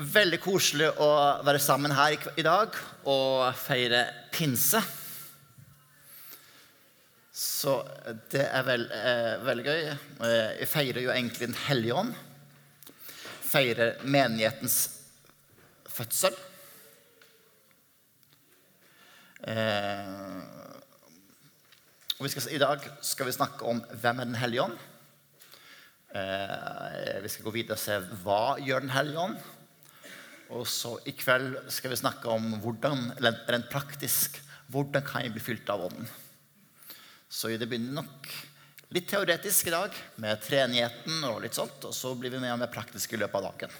veldig koselig å være sammen her i, dag og feire pinse. Så det er vel, eh, veldig gøy. Vi feirer jo egentlig Den hellige ånd. Feirer menighetens fødsel. Eh, skal, I dag skal vi snakke om hvem er Den hellige ånd. Eh, vi skal gå videre og se hva gjør Den hellige ånd. Og så i kveld skal vi snakke om hvordan, eller rent praktisk hvordan kan jeg bli fylt av ånden. Så det begynner nok litt teoretisk i dag, med treenigheten og litt sånt. Og så blir vi med om det praktiske i løpet av dagen.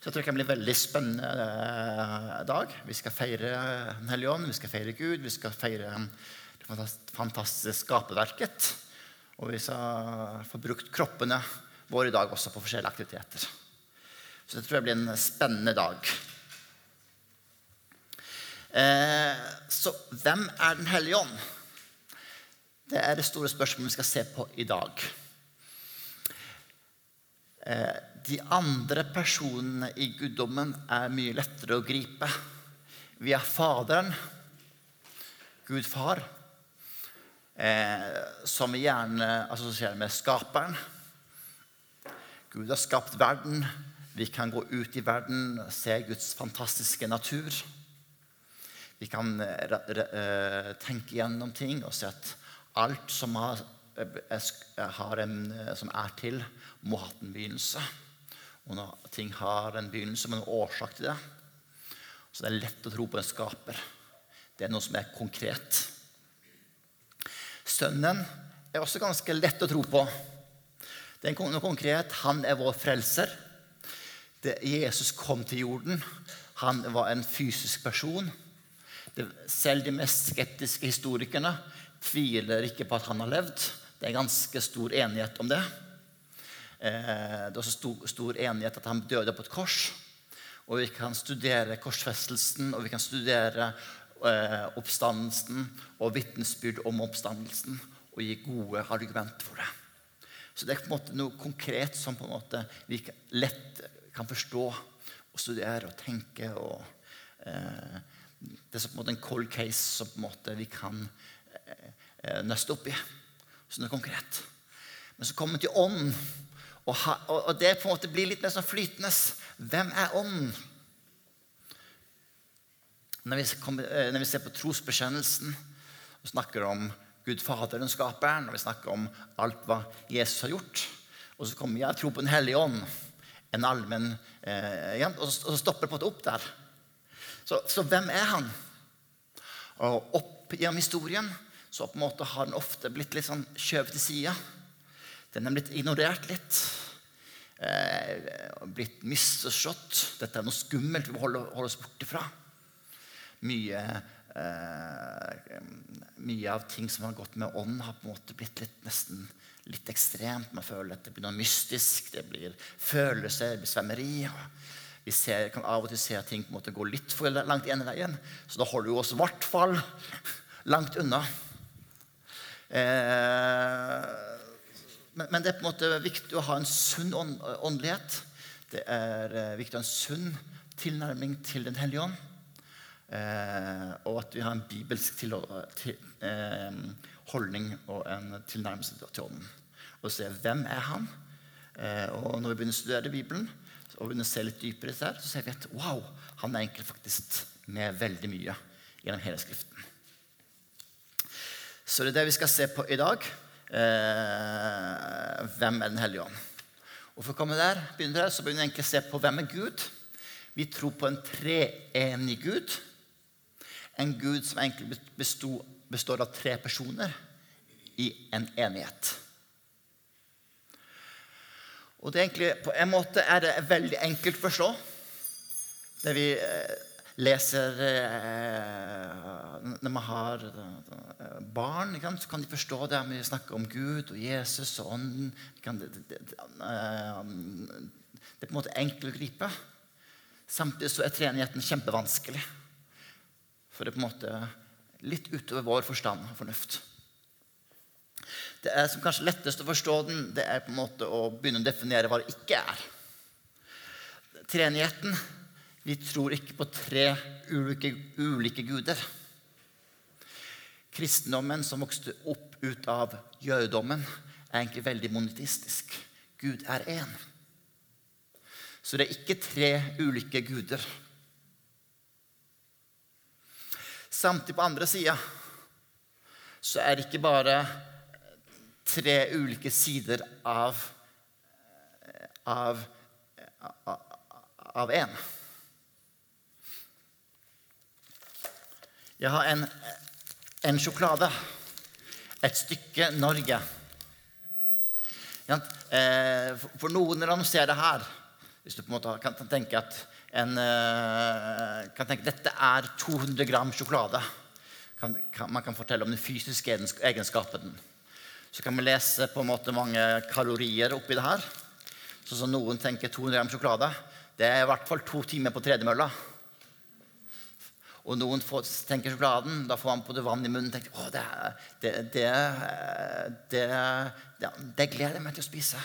Så jeg tror det kan bli en veldig spennende eh, dag. Vi skal feire Den hellige ånd, vi skal feire Gud, vi skal feire det fantastiske skaperverket. Og vi skal få brukt kroppene våre i dag også på forskjellige aktiviteter. Så det tror jeg blir en spennende dag. Eh, så hvem er Den hellige ånd? Det er det store spørsmålet vi skal se på i dag. Eh, de andre personene i guddommen er mye lettere å gripe. Vi er Faderen, Gud far, eh, som vi gjerne assosierer med Skaperen. Gud har skapt verden. Vi kan gå ut i verden og se Guds fantastiske natur. Vi kan eh, eh, tenke gjennom ting og se at alt som, har, eh, en, som er til, må ha en begynnelse. Og når ting har en begynnelse, det en årsak til det. Så det er lett å tro på en skaper. Det er noe som er konkret. Sønnen er også ganske lett å tro på. Det er noe konkret. Han er vår frelser. Det, Jesus kom til jorden. Han var en fysisk person. Det, selv de mest skeptiske historikerne tviler ikke på at han har levd. Det er ganske stor enighet om det. Eh, det er også stor, stor enighet at han døde på et kors. Og vi kan studere korsfestelsen, og vi kan studere eh, oppstandelsen og vitnesbyrd om oppstandelsen og gi gode argumenter for det. Så det er på en måte noe konkret som på en måte vi lett kan forstå og studere og tenke. og eh, Det er på en måte en cold case som på en måte vi kan eh, eh, nøste opp i. Sånn det er konkret. Men så kommer vi til ånd. Og, ha, og, det på en måte blir litt mer sånn flytende. Hvem er ånd? Når vi, kommer, eh, når vi ser på trosbekjennelsen og snakker om Gud Faderen, skaperen, og vi snakker om alt hva Jesus har gjort, og så kommer vi jeg tro på Den hellige ånd, en allmenn eh, og, så, stopper det på en måte opp der. Så, så hvem er han? Og opp gjennom historien så på en måte har den ofte blitt litt sånn skjøvet til sida. Den er blitt ignorert litt. Eh, blitt misforstått. Dette er noe skummelt vi må holde, holde oss borte fra. Mye, eh, mye av ting som har gått med ånd, har på en måte blitt litt, nesten litt ekstremt. Man føler at det blir noe mystisk, det blir følelser, det blir svømmeri. Vi ser, kan av og til se at ting på en måte går litt for langt ene veien. Så da holder vi oss i hvert fall langt unna. Eh, men, men det er på en måte viktig å ha en sunn ånd, åndelighet. Det er eh, viktig å ha en sunn tilnærming til Den hellige ånd. Eh, og at vi har en bibelsk til, til, eh, holdning og en tilnærmelse til ånden. Og se hvem er han? Eh, og når vi begynner å studere Bibelen, og begynner å se litt dypere her, så ser vi at wow, han er egentlig faktisk med veldig mye gjennom hele Skriften. Så det er det vi skal se på i dag. Eh, hvem er Den hellige ånd? Og For å komme der, begynner der, så begynner vi egentlig å se på hvem er Gud. Vi tror på en treenig Gud. En Gud som egentlig besto, består av tre personer i en enighet. Og det egentlig, På en måte er det veldig enkelt å forstå. Det vi eh, leser eh, Når man har eh, barn, så kan de forstå det. Vi snakker om Gud og Jesus og Ånden. Det er på en måte enkelt å gripe. Samtidig så er treenigheten kjempevanskelig. For det er på en måte litt utover vår forstand og fornuft. Det er som kanskje lettest å forstå den, det er på en måte å begynne å definere hva det ikke er. treenigheten Vi tror ikke på tre ulike, ulike guder. Kristendommen som vokste opp ut av jødedommen, er egentlig veldig monetistisk. Gud er én. Så det er ikke tre ulike guder. Samtidig på andre sida så er det ikke bare tre ulike sider av av av én. Jeg har en, en sjokolade. Et stykke Norge. Eh, for noen ser det her Hvis du på en måte kan tenke at en, eh, kan tenke dette er 200 gram sjokolade kan, kan, Man kan fortelle om den fysiske egenskapen. Så kan vi lese på en måte mange kalorier oppi det her. Sånn som noen tenker 200 gram sjokolade, det er i hvert fall to timer på tredemølla. Og noen får, tenker sjokoladen, da får man på det vann i munnen. tenker, å, det, det, det, det gleder jeg meg til å spise.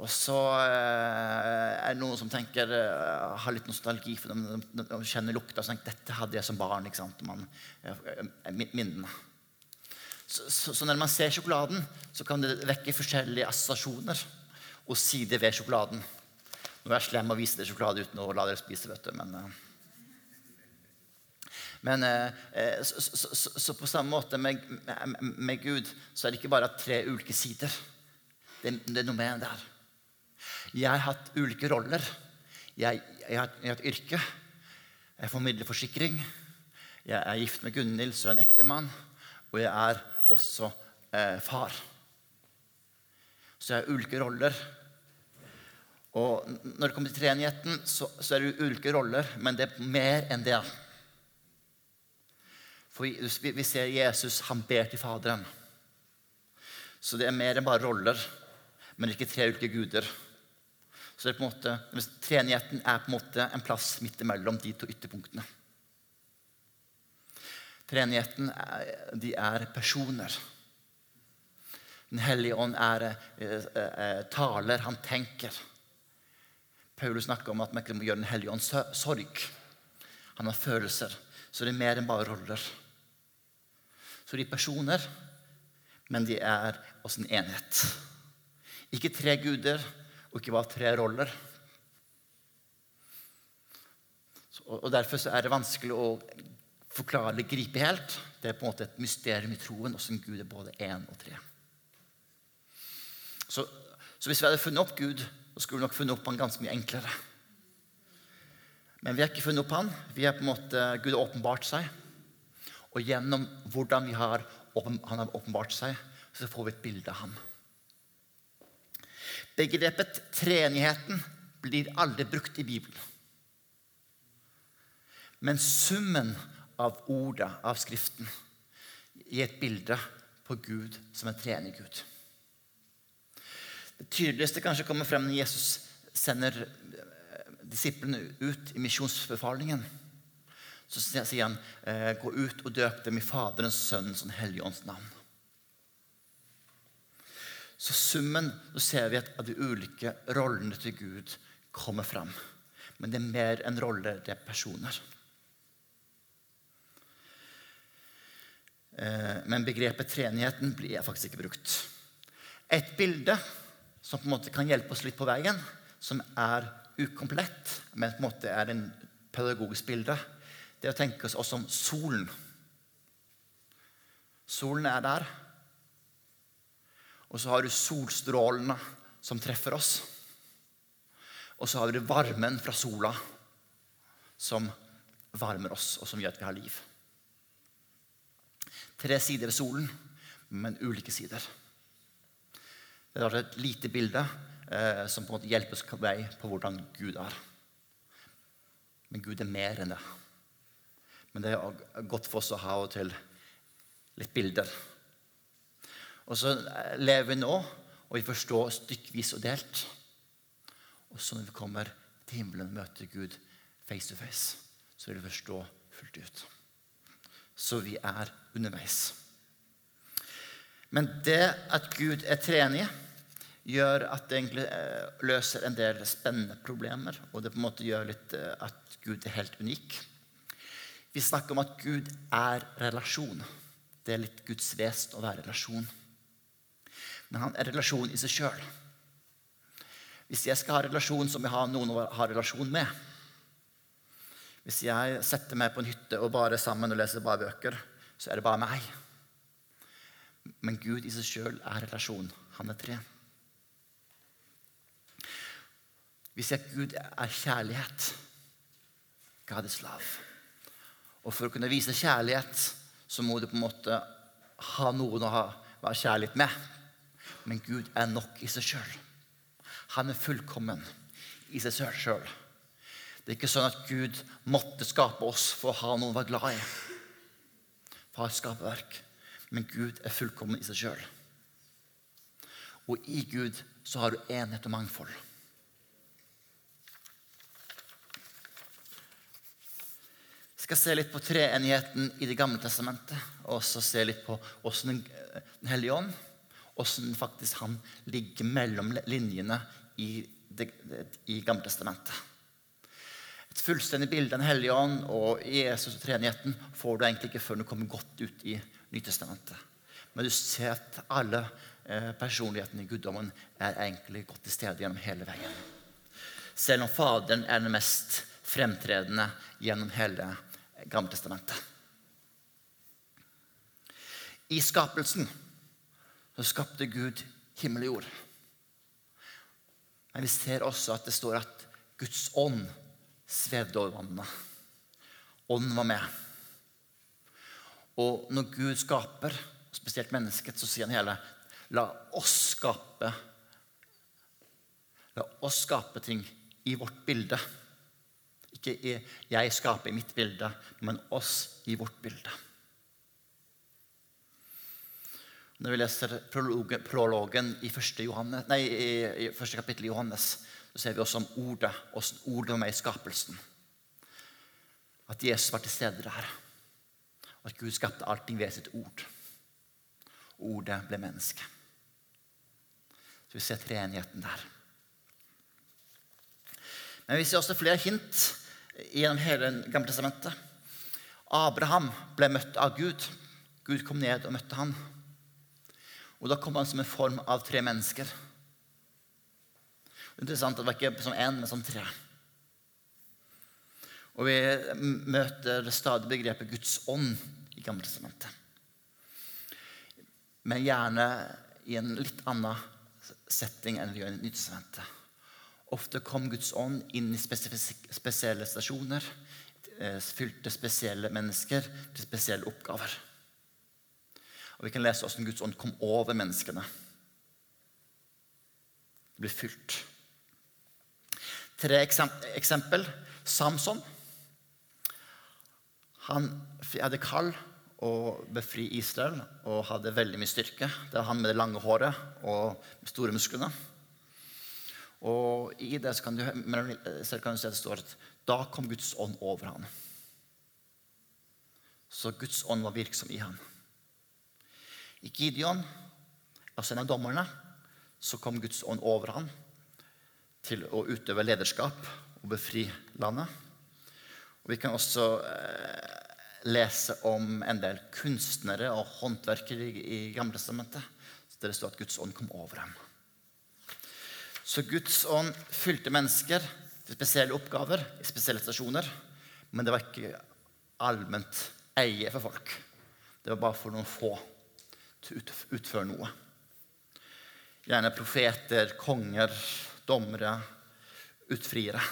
Og så eh, er det noen som tenker, uh, har litt nostalgi for de, de, de kjenner lukta. og tenker, Dette hadde jeg som barn. ikke sant? Man, uh, minnene. Så, så, så, når man ser sjokoladen, så kan det vekke forskjellige assosiasjoner og sider ved sjokoladen. Nå er jeg slem å vise dere sjokolade uten å la dere spise, vet du, men... Men eh, så, så, så, på samme måte med, med, med, Gud så er det ikke bare tre ulike sider. Det, det er noe mer enn der. Jeg har hatt ulike roller. Jeg, jeg, har, jeg har et yrke. Jeg formidler forsikring. Jeg er gift med Gunhild, så jeg er en ektemann. Og jeg er også eh, far. Så jeg har ulike roller. Og når det kommer til treenigheten, så, så er det ulike roller, men det er mer enn det. For vi, vi ser Jesus, han ber til Faderen. Så det er mer enn bare roller, men ikke tre ulike guder. Så det er på en måte, Treenigheten er på en måte en plass midt imellom de to ytterpunktene. Treenigheten er, de er personer. Den hellige ånd er eh, eh, taler, han tenker. Paulus snakker om at man ikke må gjøre Den hellige ånd sorg. Han har følelser. Så det er mer enn bare roller. Så de er personer, men de er også en enhet. Ikke tre guder og ikke bare tre roller. Og Derfor er det vanskelig å forklare eller gripe helt. Det er på en måte et mysterium i troen hvordan Gud er både én og tre. Så, så, hvis vi hadde funnet opp Gud, så skulle vi nok funnet opp han ganske mye enklere. Men vi har ikke funnet opp han. Vi har på en måte, Gud har åpenbart seg. Og gjennom hvordan har, han har åpenbart seg, så får vi et bilde av ham. Begrepet treenigheten blir aldri brukt i Bibelen. Men summen av ordet, av Skriften, gir et bilde på Gud som en treenig Gud. Det tydeligste kanskje kommer frem når Jesus sender eh, disiplene ut i misjonsbefalingen så sier han eh, gå ut og døp dem i Faderens, Sønnens og Den hellige ånds navn. Så summen så ser vi at de ulike rollene til Gud kommer fram. Men det er mer enn roller, det er personer. Eh, men begrepet treenigheten blir faktisk ikke brukt. Et bilde som på en måte kan hjelpe oss litt på veien, som er ukomplett, men på en måte er en pedagogisk bilde, det er å tenke oss også om solen. Solen er der. Og så har du solstrålene som treffer oss. Og så har du varmen fra sola som varmer oss, og som gjør at vi har liv. Tre sider ved solen, men ulike sider. Det er et lite bilde eh, som på en måte hjelper vei på hvordan Gud er. Men Gud er mer enn det. Men det er godt for oss å ha og til litt bilder. Og så lever vi nå, og vi forstår stykkevis og delt. Og så når vi kommer til himmelen og møter Gud face to face, så vil vi forstå fullt ut. Så vi er underveis. Men det at Gud er treenig, gjør at det egentlig eh, løser en del spennende problemer. Og det på en måte gjør litt eh, at Gud er helt unik. Vi snakker om at Gud er relasjon. Det er litt Guds vesen å være relasjon. Men han er relasjon i seg sjøl. Hvis jeg skal ha relasjon, så må jeg ha noen å ha relasjon med. Hvis jeg setter meg på en hytte og bare er sammen og leser bare bøker, så er det bare meg. Men Gud i seg sjøl er relasjon. Han er tre. Vi sier at Gud er kjærlighet. God is love. Og for å kunne vise kjærlighet så må du på en måte ha noen å ha, være kjærlighet med. Men Gud er nok i seg sjøl. Han er fullkommen i seg sjøl. Det er ikke sånn at Gud måtte skape oss for å ha noen å være glad i. For å ha et skaperverk. Men Gud er fullkommen i seg sjøl. Og i Gud så har du enhet og mangfold. Vi skal se litt på treenigheten i Det gamle testamentet. Og så se litt på åssen Den hellige ånd hvordan faktisk han ligger mellom linjene i, det, i Gammeltestamentet. Et fullstendig bilde av Den hellige ånd og Jesus og treenigheten får du egentlig ikke før du kommer godt ut i Nytestamentet. Men du ser at alle eh, personlighetene i guddommen er egentlig godt til stede gjennom hele veien. Selv om Faderen er den mest fremtredende gjennom hele Gammeltestamentet. I skapelsen så skapte Gud himmel og jord. Men vi ser også at det står at Guds ånd svevde over vannene. Ånden var med. Og når Gud skaper, spesielt mennesket, så sier han hele La oss skape La oss skape ting i vårt bilde. Ikke jeg skaper i mitt bilde, men oss i vårt bilde. Når vi leser prologen i første, Johannes, nei, i første kapittel i Johannes, så ser vi også om ordet, hvordan ordet var med i skapelsen. At Jesus var til stede der. At Gud skapte allting ved sitt ord. Ordet ble menneske. Så vi ser treenigheten der. Men vi ser også flere hint gjennom hele Gamle testamentet. Abraham ble møtt av Gud. Gud kom ned og møtte ham. Og da kom han som en form av tre mennesker. Er interessant at det var ikke som én, men som tre. Og vi møter stadig begrepet Guds ånd i Gammeltestamentet. Men gjerne i en litt annen setting enn vi gjør i Nytestamentet. Ofte kom Guds ånd inn i spesielle stasjoner, eh, fylte spesielle mennesker til spesielle oppgaver. Og vi kan lese hvordan Guds ånd kom over menneskene. Det blir fylt. Tre eksempel. Samson. Han hadde kall å befri Israel og hadde veldig mye styrke. Det var han med det lange håret og store musklene. Og i det så kan du, så kan du se det står at da kom Guds ånd over ham. Så Guds ånd var virksom i ham. I Gideon, altså en av dommerne, så kom Guds ånd over ham til å utøve lederskap og befri landet. Og Vi kan også eh, lese om en del kunstnere og håndverkere i, i Gamle testamentet. Der det står at Guds ånd kom over ham. Så Guds ånd fylte mennesker til spesielle oppgaver i spesielle stasjoner. Men det var ikke allment eie for folk. Det var bare for noen få utføre noe. Gjerne profeter, konger, dommere, utfriere.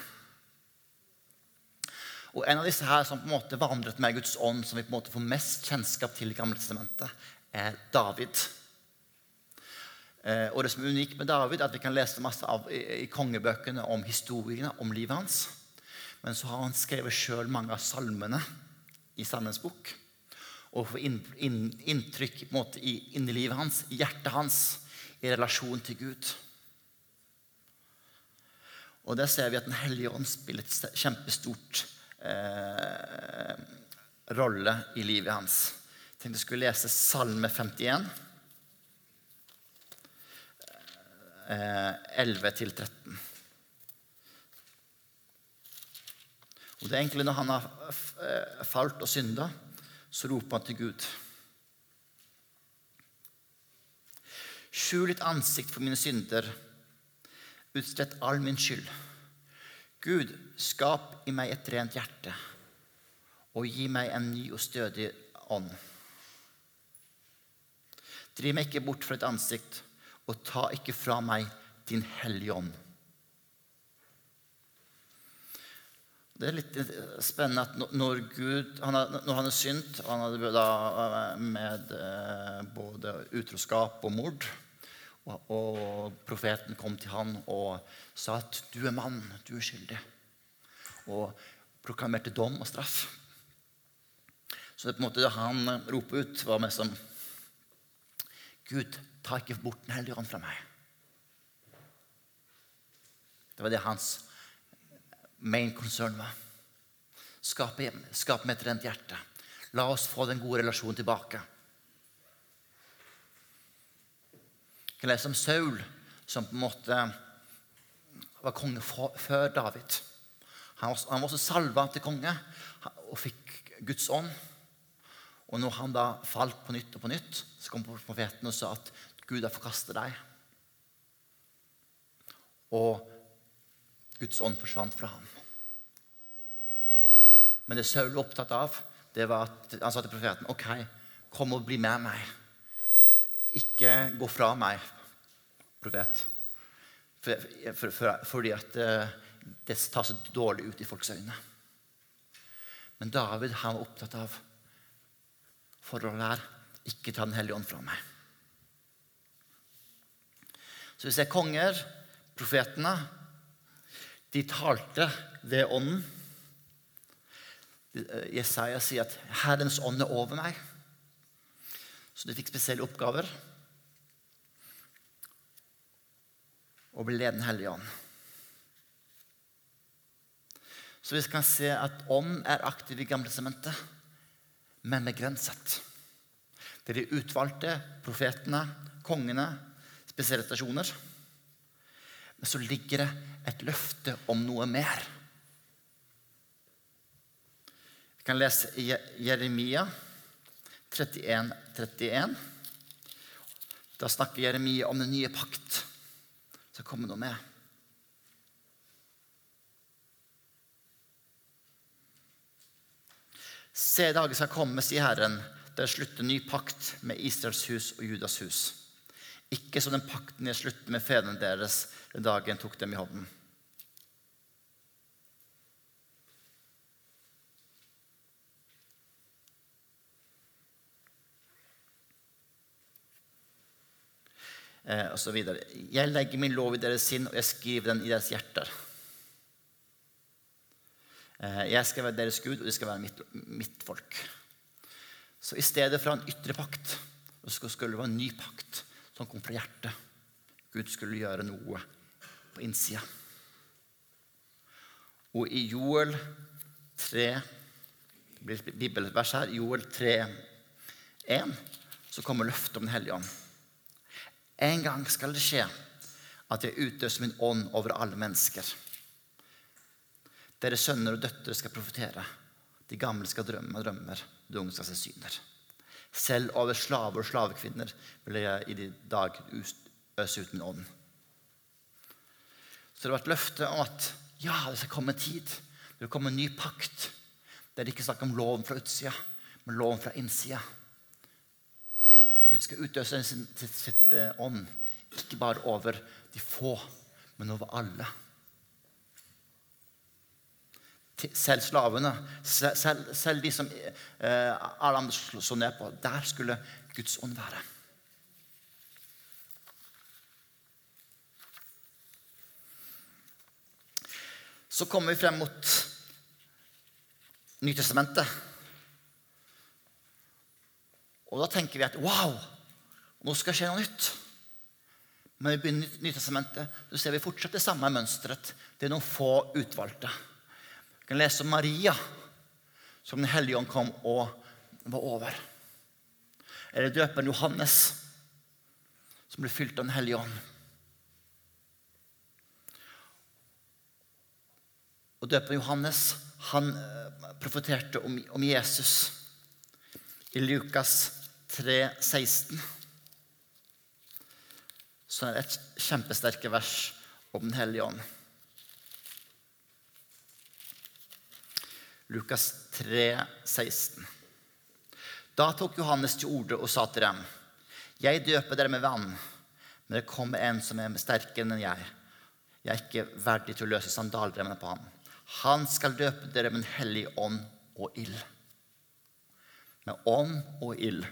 Og En av disse her som på en måte vandret med Guds ånd, som vi på en måte får mest kjennskap til i Gamle testamentet, er David. Eh, og Det som er unikt med David, er at vi kan lese masse av, i, i kongebøkene om historiene om livet hans. Men så har han skrevet sjøl mange av salmene i Salmens bok og få inn, inn, inntrykk måte, i, livet hans, i hjertet hans, i relasjon til Gud. Og Der ser vi at Den hellige ånd spiller et kjempestort eh, rolle i livet hans. Jeg tenkte jeg skulle lese Salme 51. eh, 11-13. Og det er egentlig når han har eh, falt og synda, så roper han til Gud. Skjul ditt ansikt for mine synder. Utslett all min skyld. Gud, skap i meg et rent hjerte, og gi meg en ny og stødig ånd. Driv meg ikke bort fra ditt ansikt, og ta ikke fra meg din hellige ånd. Det er litt spennende at når Gud han når han er synt Han hadde da eh, med eh, både utroskap og mord. Og, og, profeten kom til han og sa at 'du er mann, du er skyldig'. Og proklamerte dom og straff. Så det er på en måte det han roper ut, var mest som 'Gud, ta ikke bort Den hellige ånd fra meg'. Det var det hans main concern var. Skap, skap med et rent hjerte. La oss få den gode relasjonen tilbake. Jeg kan lese om Saul, som på en måte var konge før David. Han var også salva til konge og fikk Guds ånd. Og når han da falt på nytt og på nytt, så kom profeten og sa at Gud har forkastet deg. Og Guds ånd forsvant fra ham. Men det Saul var opptatt av, det var at han sa til profeten OK, kom og bli med meg. Ikke gå fra meg, profet. For, for, for, fordi at eh, det tar så dårlig ut i folks øyne. Men David han var opptatt av forholdet her. Ikke ta Den hellige ånd fra meg. Så vi ser konger, profetene, de talte ved ånden. Jesaja sier at 'Herrens ånd er over meg'. Så de fikk spesielle oppgaver. Og ble ledet Den hellige ånd. Så vi kan se at ånd er aktiv i Gamle sementet, men begrenset. Det er de utvalgte profetene, kongene, spesielle stasjoner. Men så ligger det et løfte om noe mer. Vi kan lese Jeremia 31, 31. Da snakker Jeremia om den nye pakt. Så kommer noe med. Se, dagen skal komme, sier Herren, der slutter ny pakt med Israels hus og Judas hus. Ikke som den pakten jeg sluttet med fedrene deres den dagen jeg tok dem i hånden. Eh, og så videre. Jeg legger min lov i deres sinn, og jeg skriver den i deres hjerter. Eh, jeg skal være deres Gud, og de skal være mitt, mitt folk. Så i stedet for en ytre pakt så skulle det være en ny pakt som kom fra hjertet. Gud skulle gjøre noe på innsida. Og i Joel 3 det blir et bibelvers her, Joel 3, 1, så kommer løftet om Den hellige ånd. En gang skal det skje at jeg utøser min ånd over alle mennesker. Deres sønner og døtre skal profetere. De gamle skal drømme drømmer. De unge skal se syner. Selv over slaver og slavekvinner vil jeg i de dag øse ut min ånd. Så det var et løfte om at ja, det skal komme en tid. Det vil komme en ny pakt. Det ikke er snakk om loven fra utsida, men loven fra innsida. Gud skal utøse sin, sitt, sitt eh, ånd, ikke bare over de få, men over alle. Selv slavene, selv, selv de som eh, alle andre så ned på. Der skulle Guds ånd være. Så kommer vi frem mot Nytestamentet. Og da tenker vi at wow, nå skal det skje noe nytt. Men begynner Nytestamentet, ser vi fortsatt det samme mønsteret. Det er noen få utvalgte. Vi kan lese om Maria, som Den hellige ånd kom og var over. Eller døperen Johannes, som ble fylt av Den hellige ånd. Og døperen Johannes han eh, profeterte om, om Jesus i Lukas 3, 16. Så er det et kjempesterke vers om Den hellige ånd. Lukas 3, 16. Da tok Johannes til orde og sa til dem.: Jeg døper dere med vann, men det kommer en som er sterkere enn jeg. Jeg er ikke verdig til å løse sandalremmene på ham. Han skal døpe dere med en hellig ånd og ild. Med ånd og ild.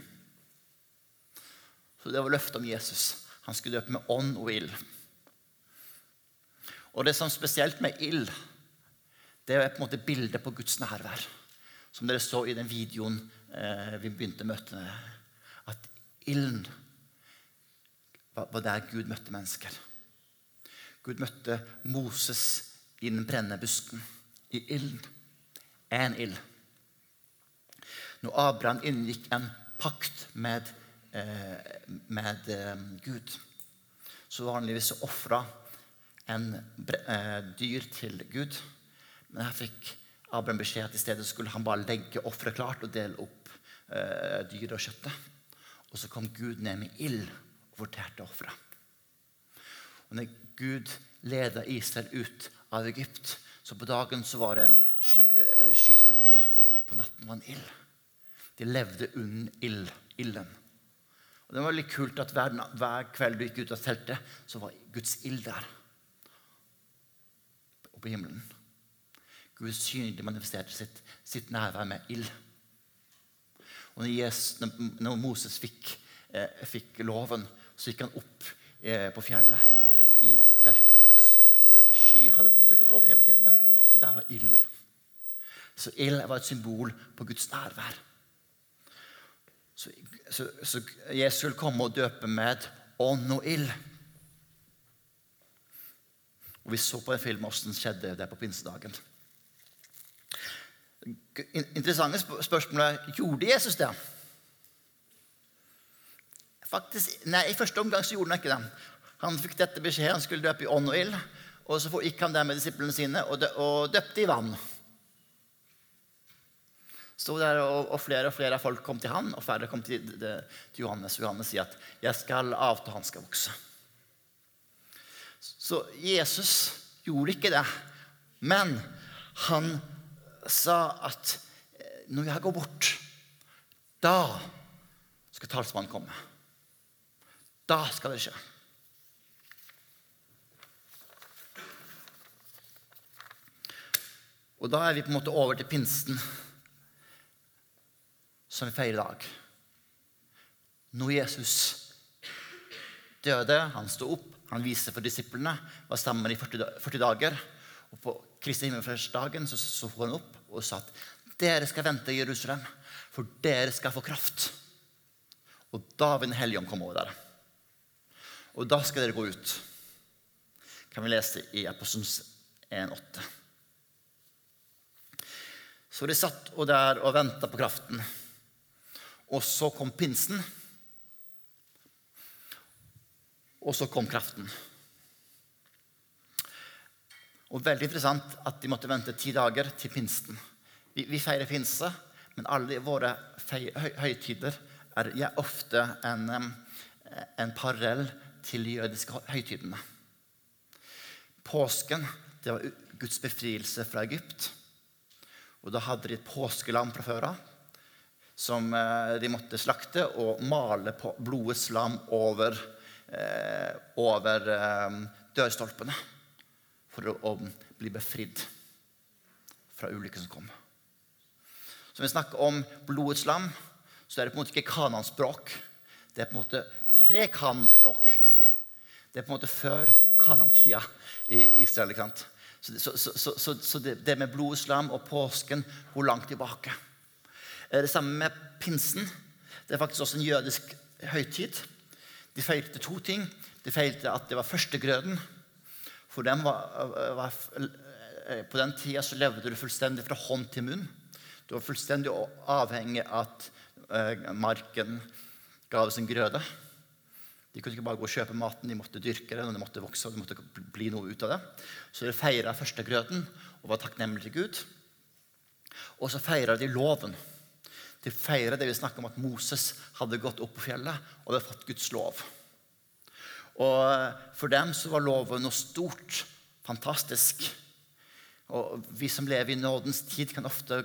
Så det var løftet om Jesus. Han skulle døpe med ånd og ild. Og det som er spesielt med ild, det er på en måte bildet på Guds nærvær. Som dere så i den videoen eh, vi begynte møtet med. At ilden var, der Gud møtte mennesker. Gud møtte Moses i den brennende busken, i ilden. En ild. Når Abraham inngikk en pakt med, eh, med eh, Gud, så vanligvis ofra en dyr til Gud. Men her fikk Abraham beskjed at i stedet skulle han bare legge offeret klart og dele opp eh, dyret og kjøttet. Og så kom Gud ned med ild og forterte offeret. Og når Gud leda Israel ut av Egypt, så på dagen så var det en sky, eh, skystøtte, og på natten var det en ild. De levde under ild, ilden. Og Det var veldig kult at hver, hver kveld du gikk ut av teltet, så var Guds ild der. Oppe i himmelen. Gud synlig manifesterte sitt, sitt nærvær med ild. Og når, Jesus, når Moses fikk, eh, fikk, loven, så gikk han opp eh, på fjellet. I, der Guds sky hadde på en måte gått over hele fjellet, og der var ilden. Så ild var et symbol på Guds nærvær. Så, så, så Jesus skulle komme og døpe med ånd og ild. Og Vi så på en film hvordan skjedde det på pinsedagen. Interessante spørsmål er gjorde Jesus det. Faktisk, nei, I første omgang så gjorde han ikke det. Han fikk dette beskjed, han skulle døpe i ånd og ild. Og så gikk han der med disiplene sine og, døpte i vann. Sto der, og, og, flere og flere folk kom til han, og færre kom til, til Johannes. Og Johannes sier at 'jeg skal avta, han skal vokse'. Så Jesus gjorde ikke det. Men han sa at eh, når jeg går bort, da skal talsmannen komme. Da skal det skje. Og da er vi på en måte over til pinsten som vi feirer i dag. Når Jesus døde, han sto opp, han viste for disiplene, var sammen i 40 dager. Og På Kristi himmelfartsdagen så så han opp og sa at dere skal vente i Jerusalem, for dere skal få kraft. Og da vil Den hellige ånd komme over dere. Og da skal dere gå ut. Kan vi lese i Apostelens 1,8. Så de satt og der og venta på kraften. Og så kom pinsen. Og så kom kraften. Og Veldig interessant at de måtte vente ti dager til pinsen. Vi, vi feirer pinse, men alle våre høytider er ja, ofte en, en parallell til de jødiske høytidene. Påsken det var Guds befrielse fra Egypt. Og Da hadde de et påskelam fra før av som eh, de måtte slakte og male blodets lam over, eh, over dørstolpene for å, bli befridd fra ulykken som kom. Så når vi snakker om blodets lam, så er det på en måte ikke kananspråk. Det er på en måte pre-kananspråk. Det er på en måte før kanantida i Israel. ikke sant? Så, så, så, så det, det med blodets lam og påsken går langt tilbake. Eh, det samme med pinsen. Det er faktisk også en jødisk høytid. De feilte to ting. De feilte at det var førstegrøden. For dem var, var, eh, på den tida så levde du fullstendig fra hånd til munn. Du var fullstendig avhengig av at uh, marken ga deg sin grøde. De kunne ikke bare gå og kjøpe maten, de måtte dyrke det, og det måtte vokse, og det måtte bli noe ut av det. Så de feira førstegrøten og var takknemlige til Gud. Og så feira de loven. De feira det vi snakker om at Moses hadde gått opp på fjellet og hadde fått Guds lov. Og For dem så var loven noe stort, fantastisk. Og Vi som lever i nådens tid, kan ofte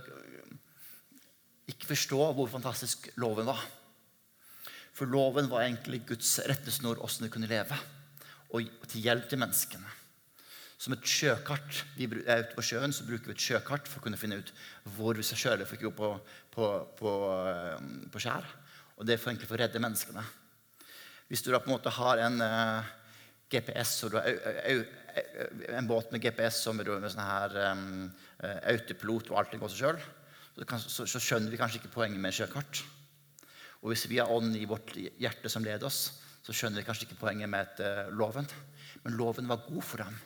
ikke forstå hvor fantastisk loven var. For loven var egentlig Guds rettesnor åssen du kunne leve, og til hjelp til menneskene. Som et sjøkart. Vi er ute på sjøen, så bruker vi et sjøkart for å kunne finne ut hvor vi skal kjøre for ikke gå på, på, på, eh, på skjær. Og det er for egentlig for å redde menneskene. Hvis du da på en måte har en uh, GPS og du har en båt med GPS og med sånn her um, autopilot og alt det går seg sjøl, så, så, så, skjønner vi kanskje ikke poenget med sjøkart. Og hvis vi har ånd i vårt hjerte som leder oss, så skjønner vi kanskje ikke poenget med et, uh, loven. Men loven var god for dem,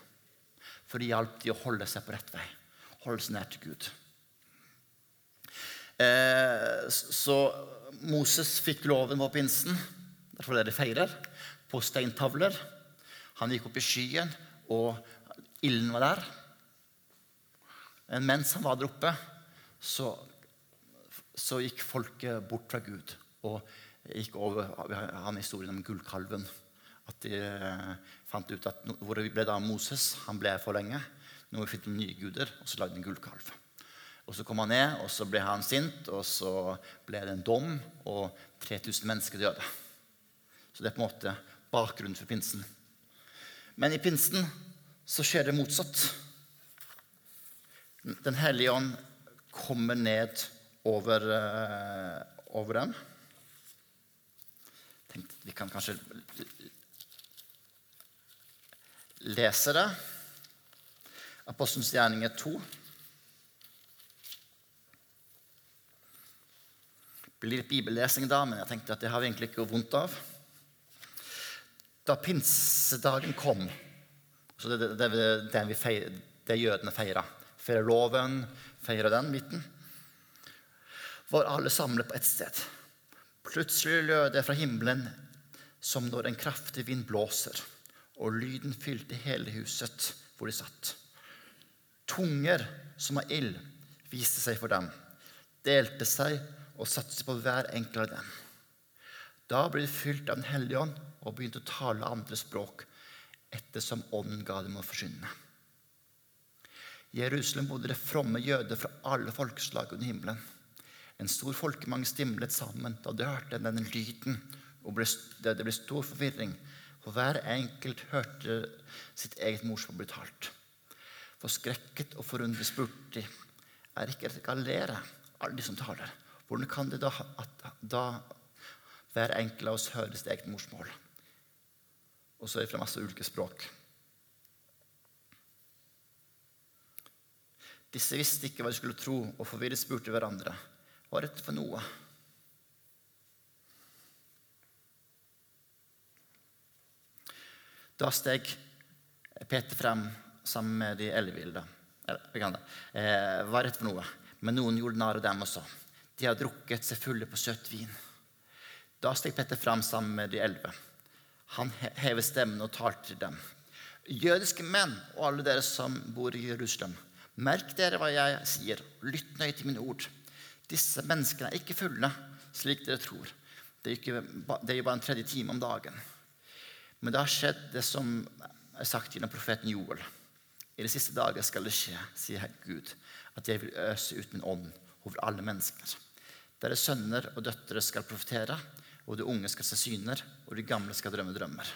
for det hjalp de å holde seg på rett vei. Holde seg nær til Gud. Eh, så Moses fikk loven på pinsen. Derfor er det feirer. På steintavler. Han gikk opp i skyen, og ilden var der. Men mens han var der oppe, så, så gikk folket bort fra Gud og gikk over han historien om gullkalven. At de eh, fant ut at hvor det ble da Moses? Han ble for lenge. Nå har vi funnet nye guder, og så lagde de en gullkalv. Og Så kom han ned, og så ble han sint, og så ble det en dom, og 3000 mennesker døde. Så det er på en måte bakgrunnen for pinsen. Men i pinsen så skjer det motsatt. Den hellige ånd kommer ned over, uh, over dem. Tenkte, vi kan kanskje lese det. Apostelens gjerninger 2. Det blir litt bibellesing da, men jeg tenkte at det har vi egentlig ikke vondt av da pinsedagen kom så Det, det, det, det, feir, det jødene feira. Feira loven, feira den midten. Var alle samlet på ett sted. Plutselig lød det fra himmelen som når en kraftig vind blåser, og lyden fylte hele huset hvor de satt. Tunger som av ild viste seg for dem, delte seg og satte seg på hver enkelt av dem. Da ble de fylt av Den hellige ånd og begynte å tale andre språk ettersom ånden ga dem å forsyne. I Jerusalem bodde det fromme jøder fra alle folkeslag under himmelen. En stor folkemang stimlet sammen da de hørte denne lyden, og det ble stor forvirring. For hver enkelt hørte sitt eget morsmål bli talt. Forskrekket og forundret spurte de, er ikke galere, alle de som taler? Hvordan kan det da, at, da hver enkelt av oss høre sitt eget morsmål? Og så er jeg fra masse ulike språk. Disse visste ikke hva de skulle tro, og forvirret spurte hverandre. Hva er dette for noe? Da steg Peter frem sammen med de elleville. Eh, hva er dette for noe? Men noen gjorde narr av dem også. De har drukket seg fulle på søt vin. Da steg Peter frem sammen med de elleve. Han hevet stemmen og talte til dem. Jødiske menn og alle dere som bor i Jerusalem, merk dere hva jeg sier. Lytt nøye til mine ord. Disse menneskene er ikke fulle, slik dere tror. Det er, jo bare en tredje time om dagen. Men det har skjedd det som er sagt gjennom profeten Joel. I de siste dager skal det skje, sier Gud, at jeg vil øse ut min ånd over alle mennesker. Deres sønner og døtre skal profetere og de unge skal se syner, og de gamle skal drømme drømmer.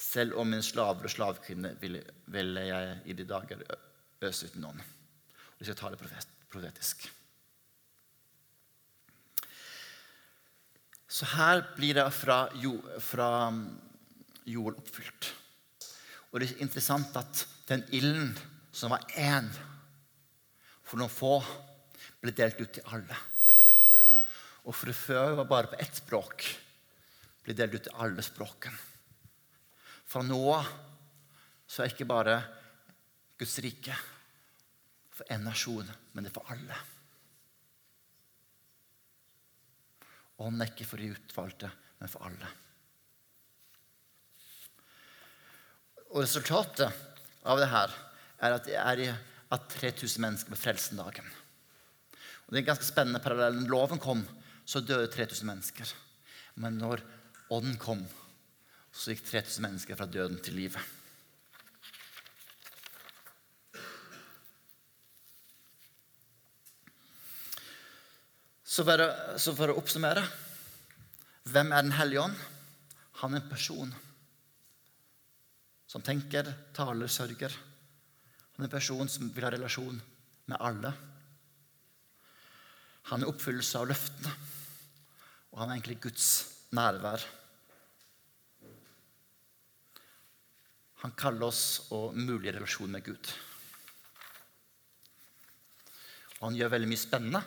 Selv om mine slaver og slavkvinner vil, vil jeg i de dager øse uten ånd. Og de skal tale profetisk. Så her blir det fra, jo, fra um, Joel oppfylt. Og det er interessant at den ilden som var én for noen få, ble delt ut til alle. Og fra før var bare på ett språk, blir delt ut til alle språkene. Fra nå av så er ikke bare Guds rike for én nasjon, men det er for alle. Ånden er ikke for de utvalgte, men for alle. Og resultatet av det her er at er at 3000 mennesker ble frelst den dagen. Og det er en ganske spennende parallell. Loven kom, så døde 3000 mennesker. Men når ånden kom, så gikk 3000 mennesker fra døden til livet. Så for, å, så for å oppsummere hvem er Den hellige ånd? Han er en person som tenker, taler, sørger. Han er en person som vil ha relasjon med alle. Han er oppfyllelse av løftene, og han er egentlig Guds nærvær. Han kaller oss å mulig relasjon med Gud. Og han gjør veldig mye spennende.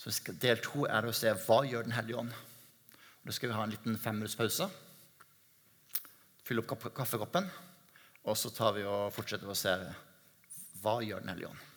Så del to er å se hva gjør Den hellige ånd. Og Da skal vi ha en liten femminutts pause. Fylle opp kaffekoppen. Og så tar vi og fortsetter å se hva gjør Den hellige ånd.